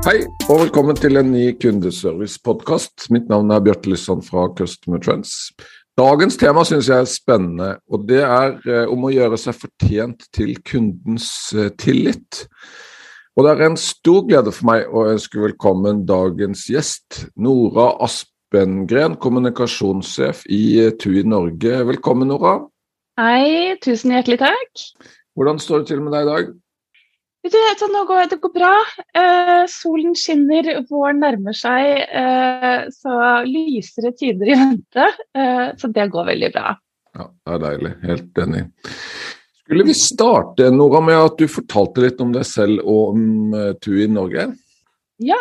Hei, og velkommen til en ny kundeservice-podkast. Mitt navn er Bjarte Lysson fra Customer Trends. Dagens tema syns jeg er spennende, og det er eh, om å gjøre seg fortjent til kundens eh, tillit. Og det er en stor glede for meg å ønske velkommen dagens gjest, Nora Aspengren, kommunikasjonssjef i eh, TUI Norge. Velkommen, Nora. Hei, tusen hjertelig takk. Hvordan står det til med deg i dag? Du, så nå går, det går bra. Eh, solen skinner, våren nærmer seg. Eh, så lysere tider i vente. Eh, så det går veldig bra. Ja, Det er deilig. Helt enig. Skulle vi starte Nora, med at du fortalte litt om deg selv og om uh, TUI Norge? Ja.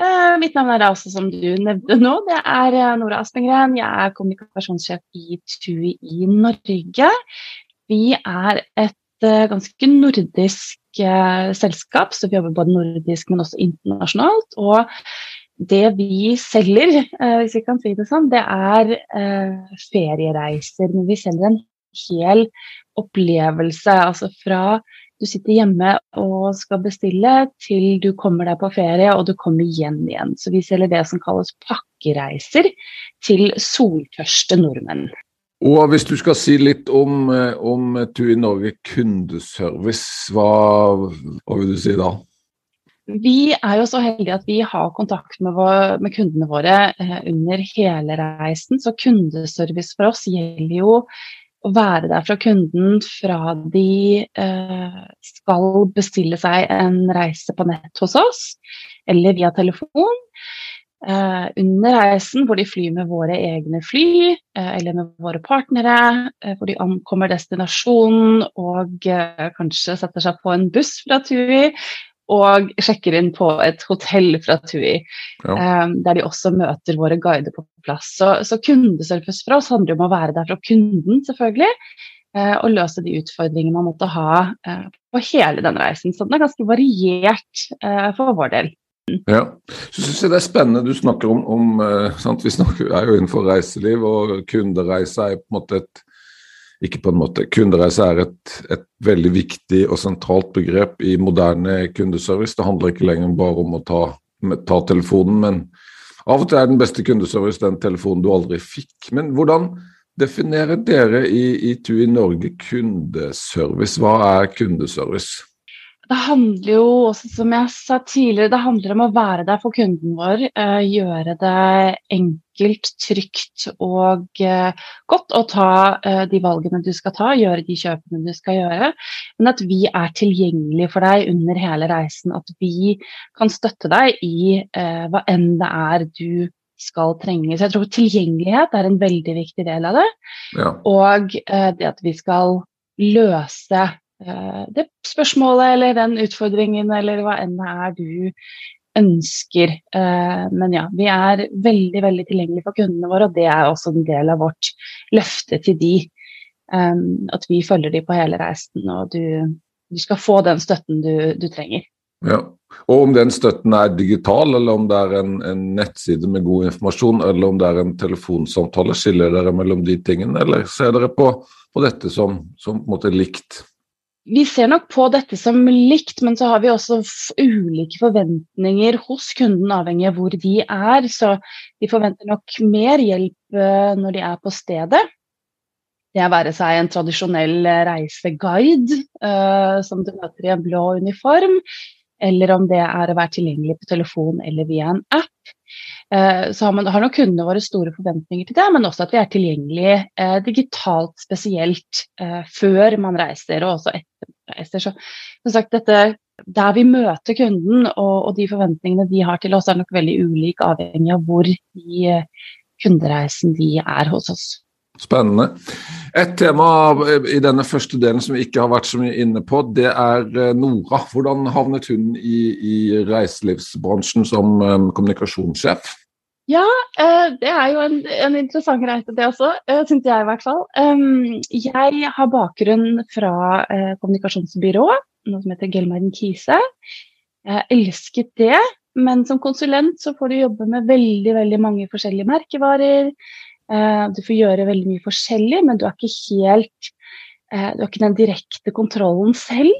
Eh, mitt navn er altså, som du nevnte nå, det er eh, Nora Aspengren. Jeg er kommunikasjonssjef i TUI i Norge. Vi er et ganske nordisk selskap, så vi jobber både nordisk, men også internasjonalt. Og det vi selger, hvis vi kan si det sånn, det er feriereiser. Men vi selger en hel opplevelse. Altså fra du sitter hjemme og skal bestille, til du kommer deg på ferie og du kommer hjem igjen. Så vi selger det som kalles pakkereiser til soltørste nordmenn. Og hvis du skal si litt om, om TUI Norge kundeservice, hva, hva, vil du si da? Vi er jo så heldige at vi har kontakt med, vår, med kundene våre eh, under hele reisen. Så kundeservice for oss gjelder jo å være der fra kunden fra de eh, skal bestille seg en reise på nett hos oss, eller via telefon. Eh, under reisen hvor de flyr med våre egne fly, eh, eller med våre partnere, eh, hvor de ankommer destinasjonen og kanskje setter seg på en buss fra TUI, og sjekker inn på et hotell fra TUI, ja. der de også møter våre guider på plass. Så, så, kundeservice for oss handler om å være der fra kunden, selvfølgelig, uh, og løse de utfordringene man måtte ha uh, på hele den reisen. Så den er ganske variert uh, for vår del. Ja, så synes jeg Det er spennende du snakker om, om Vi snakker, er jo innenfor reiseliv, og kundereise er på en måte et ikke på en måte. Kundereise er et, et, veldig viktig og sentralt begrep i moderne kundeservice. Det handler ikke lenger bare om å ta, ta telefonen, men av og til er den beste kundeservice den telefonen du aldri fikk. Men hvordan definerer dere i, i TUI Norge kundeservice? Hva er kundeservice? Det handler jo også, som jeg sa tidligere, det handler om å være der for kunden vår. Uh, gjøre det enkelt, trygt og uh, godt å ta uh, de valgene du skal ta, gjøre de kjøpene du skal gjøre. Men at vi er tilgjengelige for deg under hele reisen. At vi kan støtte deg i hva enn det er du skal trenge. Så jeg tror tilgjengelighet er en veldig viktig del av det. Ja. Og det at vi skal løse Eh, det spørsmålet eller den utfordringen eller hva enn det er du ønsker. Eh, men ja, vi er veldig veldig tilgjengelige for kundene våre, og det er også en del av vårt løfte til de. Eh, at vi følger de på hele reisen, og du, du skal få den støtten du, du, trenger. Ja, Og om den støtten er digital, eller om det er en, en, nettside med god informasjon, eller om det er en telefonsamtale, skiller dere mellom de tingene, eller ser dere på, på dette som, som på en måte likt? Vi ser nok på dette som likt, men så har vi også ulike forventninger hos kunden, avhengig av hvor de er. Så de forventer nok mer hjelp eh, når de er på stedet. Det være seg en tradisjonell reiseguide uh, som du møter i en blå uniform, eller om det er å være tilgjengelig på telefon eller via en app. Uh, så har, man, har nok kundene våre store forventninger til det, men også at vi er tilgjengelige eh, digitalt spesielt før man reiser, og også etter reiser. Så som sagt, dette, der vi møter kunden og, og, de forventningene de har til oss, er nok veldig ulik avhengig av hvor i eh, kundereisen de er hos oss. Spennende. Et tema i denne første delen som vi ikke har vært så mye inne på, det er eh, Nora. Hvordan havnet hun i, i reiselivsbransjen som um, kommunikasjonssjef? Ja, det er jo en, en interessant reise det også, syns jeg i hvert fall. Jeg har bakgrunn fra kommunikasjonsbyrå, noe som heter Gelmeiden Kise. Jeg elsket det, men som konsulent så får du jobbe med veldig, veldig mange forskjellige merkevarer. Du får gjøre veldig mye forskjellig, men du har ikke helt Du har ikke den direkte kontrollen selv.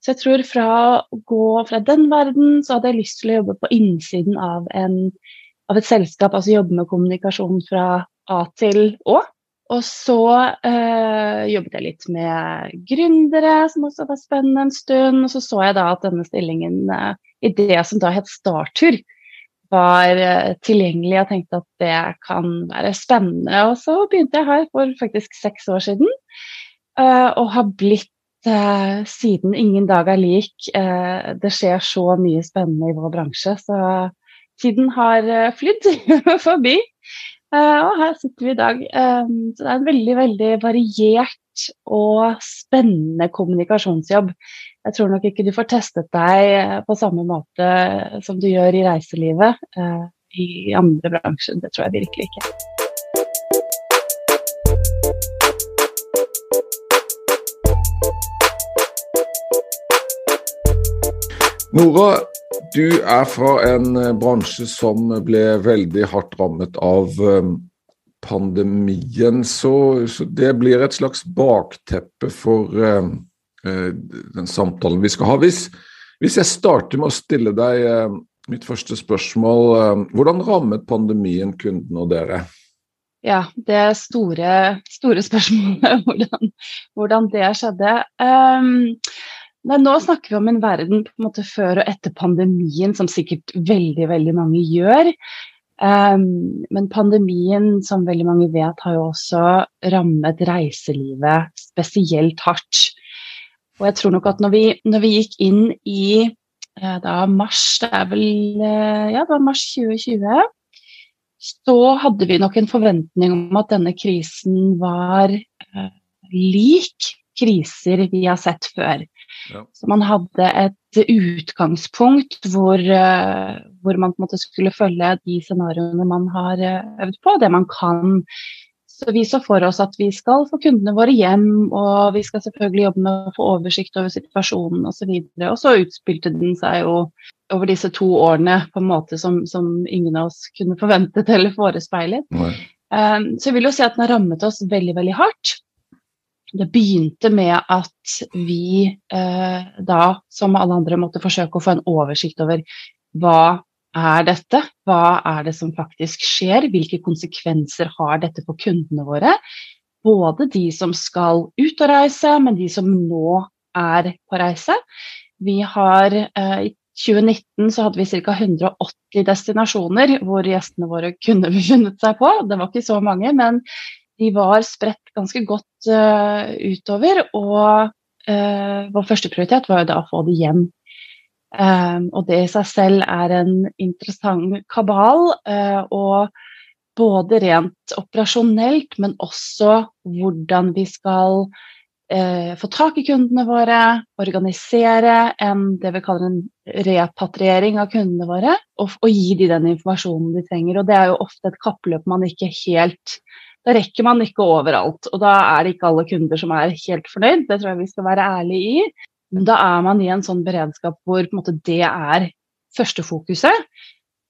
Så jeg tror fra å gå fra den verden, så hadde jeg lyst til å jobbe på innsiden av en av et selskap, altså jobbe med kommunikasjon fra A til Å. Og så øh, jobbet jeg litt med gründere, som også var spennende en stund. Og så så jeg da at denne stillingen i det som da het Startur, var øh, tilgjengelig. og tenkte at det kan være spennende. Og så begynte jeg her for faktisk seks år siden, og har blitt siden ingen dag er lik. det skjer så mye spennende i vår bransje. så tiden har eh, flydd forbi. Eh, og her sitter vi i dag. Eh, så det er en veldig, veldig variert og spennende kommunikasjonsjobb. Jeg tror nok ikke du får testet deg på samme måte som du gjør i reiselivet i andre bransjer. Det tror jeg virkelig ikke. Nora, du er fra en eh, bransje som ble veldig hardt rammet av eh, pandemien, så, så det blir et slags bakteppe for uh, den samtalen vi skal ha. Hvis, hvis, jeg starter med å stille deg uh, mitt første spørsmål, hvordan rammet pandemien kundene og dere? Ja, det store, store spørsmålet, hvordan, hvordan det skjedde. Um, Nei, nå snakker vi om en verden på en måte før og etter pandemien, som sikkert veldig veldig mange gjør. Um, men pandemien, som veldig mange vet, har jo også rammet reiselivet spesielt hardt. Og jeg tror nok at når vi, når vi gikk inn i eh, da mars, det er vel eh, ja, det var mars 2020, så hadde vi nok en forventning om at denne krisen var eh, lik kriser vi har sett før. Så man hadde et utgangspunkt hvor, eh, hvor, man på en måte skulle følge de scenarioene man har eh, øvd på, det man kan. Så vi så for oss at vi skal få kundene våre hjem, og vi skal selvfølgelig jobbe med å få oversikt over situasjonen osv. Og, så og så utspilte den seg jo over disse to årene på en måte som, som ingen av oss kunne forventet eller forespeilet. Um, så jeg vil jo si at den har rammet oss veldig, veldig hardt. Det begynte med at vi eh, da, som alle andre, måtte forsøke å få en oversikt over hva er dette? Hva er det som faktisk skjer? Hvilke konsekvenser har dette for kundene våre? Både de som skal ut og reise, men de som nå er på reise. Vi har eh, I 2019 så hadde vi ca. 180 destinasjoner hvor gjestene våre kunne befunnet seg på. Det var ikke så mange, men de var spredt ganske godt uh, utover. Og uh, vår første prioritet var jo da å få de hjem. Um, og det i seg selv er en interessant kabal. Uh, og både rent operasjonelt, men også hvordan vi skal få tak i kundene våre, organisere en, det vi kaller en repatriering av kundene våre, og, og gi de den informasjonen de trenger. Og det er jo ofte et kappløp man ikke helt da rekker man ikke overalt. Og da er det ikke alle kunder som er helt fornøyd, det tror jeg vi skal være ærlige i. Men da er man i en sånn beredskap hvor måte, det er førstefokuset.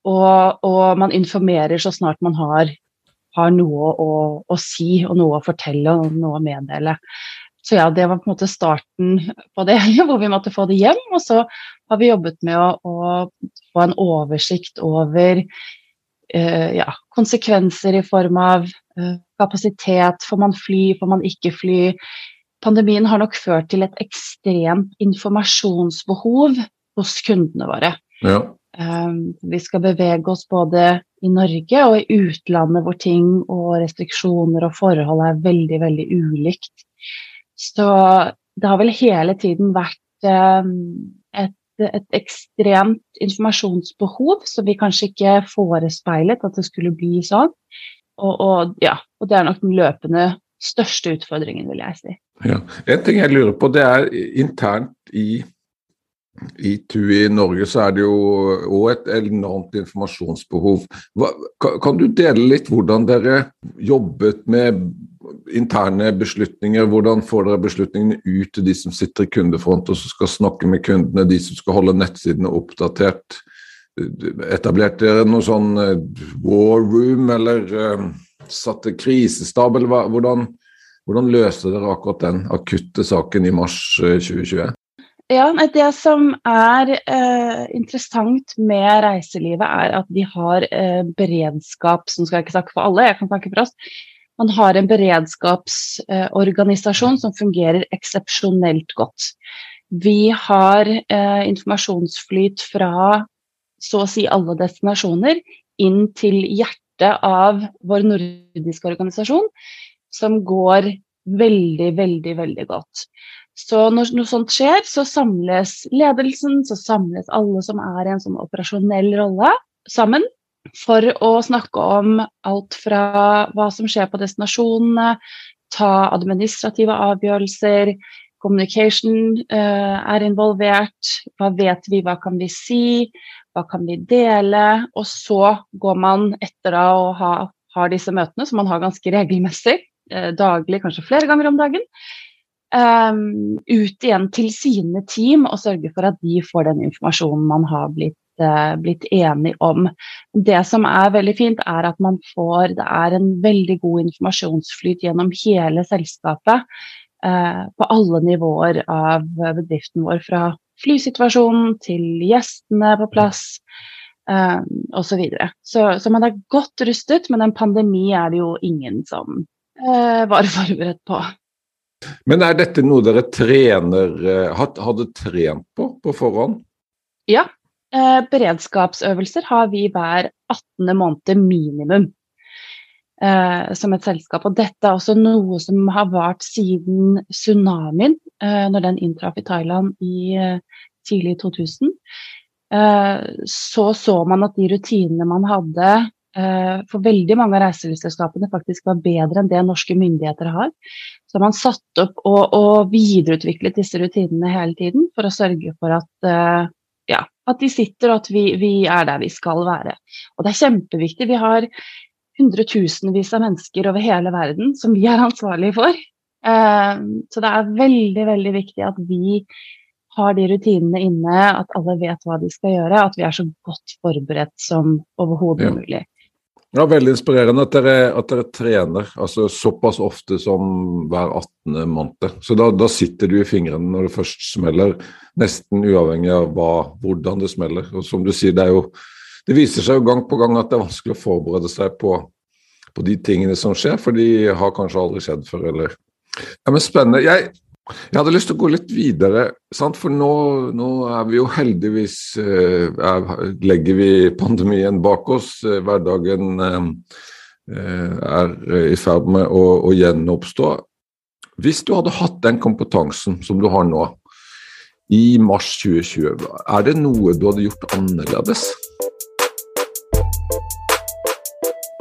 Og, og man informerer så snart man har, har noe å, å, si og noe å fortelle og noe å meddele. Så ja, det var på en måte starten på det, hvor vi måtte få det hjem. Og så har vi jobbet med å, å få en oversikt over eh, ja, konsekvenser i form av uh, kapasitet, får man fly, får man ikke fly. Pandemien har nok ført til et ekstremt informasjonsbehov hos kundene våre. Ja. Um, vi skal bevege oss både i Norge og i utlandet hvor ting og restriksjoner og forhold er veldig, veldig ulikt. Så det har vel hele tiden vært um, et, et, ekstremt informasjonsbehov, så vi kanskje ikke forespeilet at det skulle bli sånn. Og, og, ja, og det er nok den løpende største utfordringen, vil jeg si. Ja. En ting jeg lurer på, det er internt i, i TUI i Norge så er det jo òg et enormt informasjonsbehov. Hva, kan du dele litt hvordan dere jobbet med interne beslutninger? Hvordan får dere beslutningene ut til de som sitter i kundefront og som skal snakke med kundene, de som skal holde nettsidene oppdatert? Etablerte dere noe sånn eh, war room, eller uh, satte krisestab, eller hvordan, hvordan løste dere akkurat den akutte saken i mars 2020? Eh, ja, Det som er eh, interessant med reiselivet, er at de har eh, beredskap Som skal jeg ikke snakke for alle, jeg kan snakke for oss. Man har en beredskapsorganisasjon eh, som fungerer eksepsjonelt godt. Vi har eh, informasjonsflyt fra så å si alle destinasjoner inn til hjertet av vår nordiske organisasjon, som går veldig, veldig, veldig godt. Så når noe sånt skjer, så samles ledelsen, så samles alle som er i en sånn operasjonell rolle, sammen for å snakke om alt fra hva som skjer på destinasjonene, ta administrative avgjørelser, communication uh, er involvert, hva vet vi, hva kan vi si, hva kan vi dele? Og så går man etter da å ha har disse møtene, som man har ganske regelmessig, uh, daglig, kanskje flere ganger om dagen, um, ut igjen til sine team og sørge for at de får den informasjonen man har blitt, blitt enig om. Det som er veldig fint, er at man får Det er en veldig god informasjonsflyt gjennom hele selskapet. Uh, på alle nivåer av bedriften vår, fra flysituasjonen, til gjestene på plass eh, osv. Så, videre. så Så man er godt rustet, men en pandemi er det jo ingen som uh, var forberedt på. Men er dette noe dere trener uh, hadde trent på på forhånd? Ja. eh, beredskapsøvelser har vi hver 18. måned minimum eh, som et selskap. Og dette er også noe som har vart siden tsunamien, eh, når den inntraff i Thailand i eh, tidlig 2000. Eh, så så man at de rutinene man hadde eh, for veldig mange av reiselivsselskapene faktisk var bedre enn det norske myndigheter har. Så man satt opp og, og videreutviklet disse rutinene hele tiden for å sørge for at, uh, ja, at de sitter og at vi, vi, er der vi skal være. Og det er kjempeviktig. Vi har hundretusenvis av mennesker over hele verden som vi er ansvarlige for. Eh, så det er veldig, veldig viktig at vi har de rutinene inne, at alle vet hva de skal gjøre, at vi er så godt forberedt som overhodet ja. mulig. Ja, Veldig inspirerende at dere, at dere, trener altså såpass ofte som hver 18. måned. Så da, da, sitter du i fingrene når det først smeller, nesten uavhengig av hva, hvordan det smeller. Og som du sier, det er jo det viser seg jo gang på gang at det er vanskelig å forberede seg på, på de tingene som skjer, for de har kanskje aldri skjedd før, eller Ja, men spennende. Jeg, jeg hadde lyst til å gå litt videre, sant? for nå, nå er vi jo heldigvis eh, er, Legger vi pandemien bak oss. Eh, hverdagen eh, er i ferd med å, å gjenoppstå. Hvis du hadde hatt den kompetansen som du har nå, i mars 2020, er det noe du hadde gjort annerledes?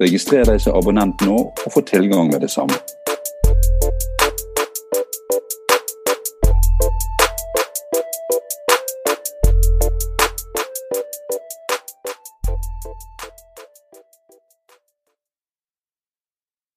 Registrer deg som abonnent nå og få tilgang med det samme.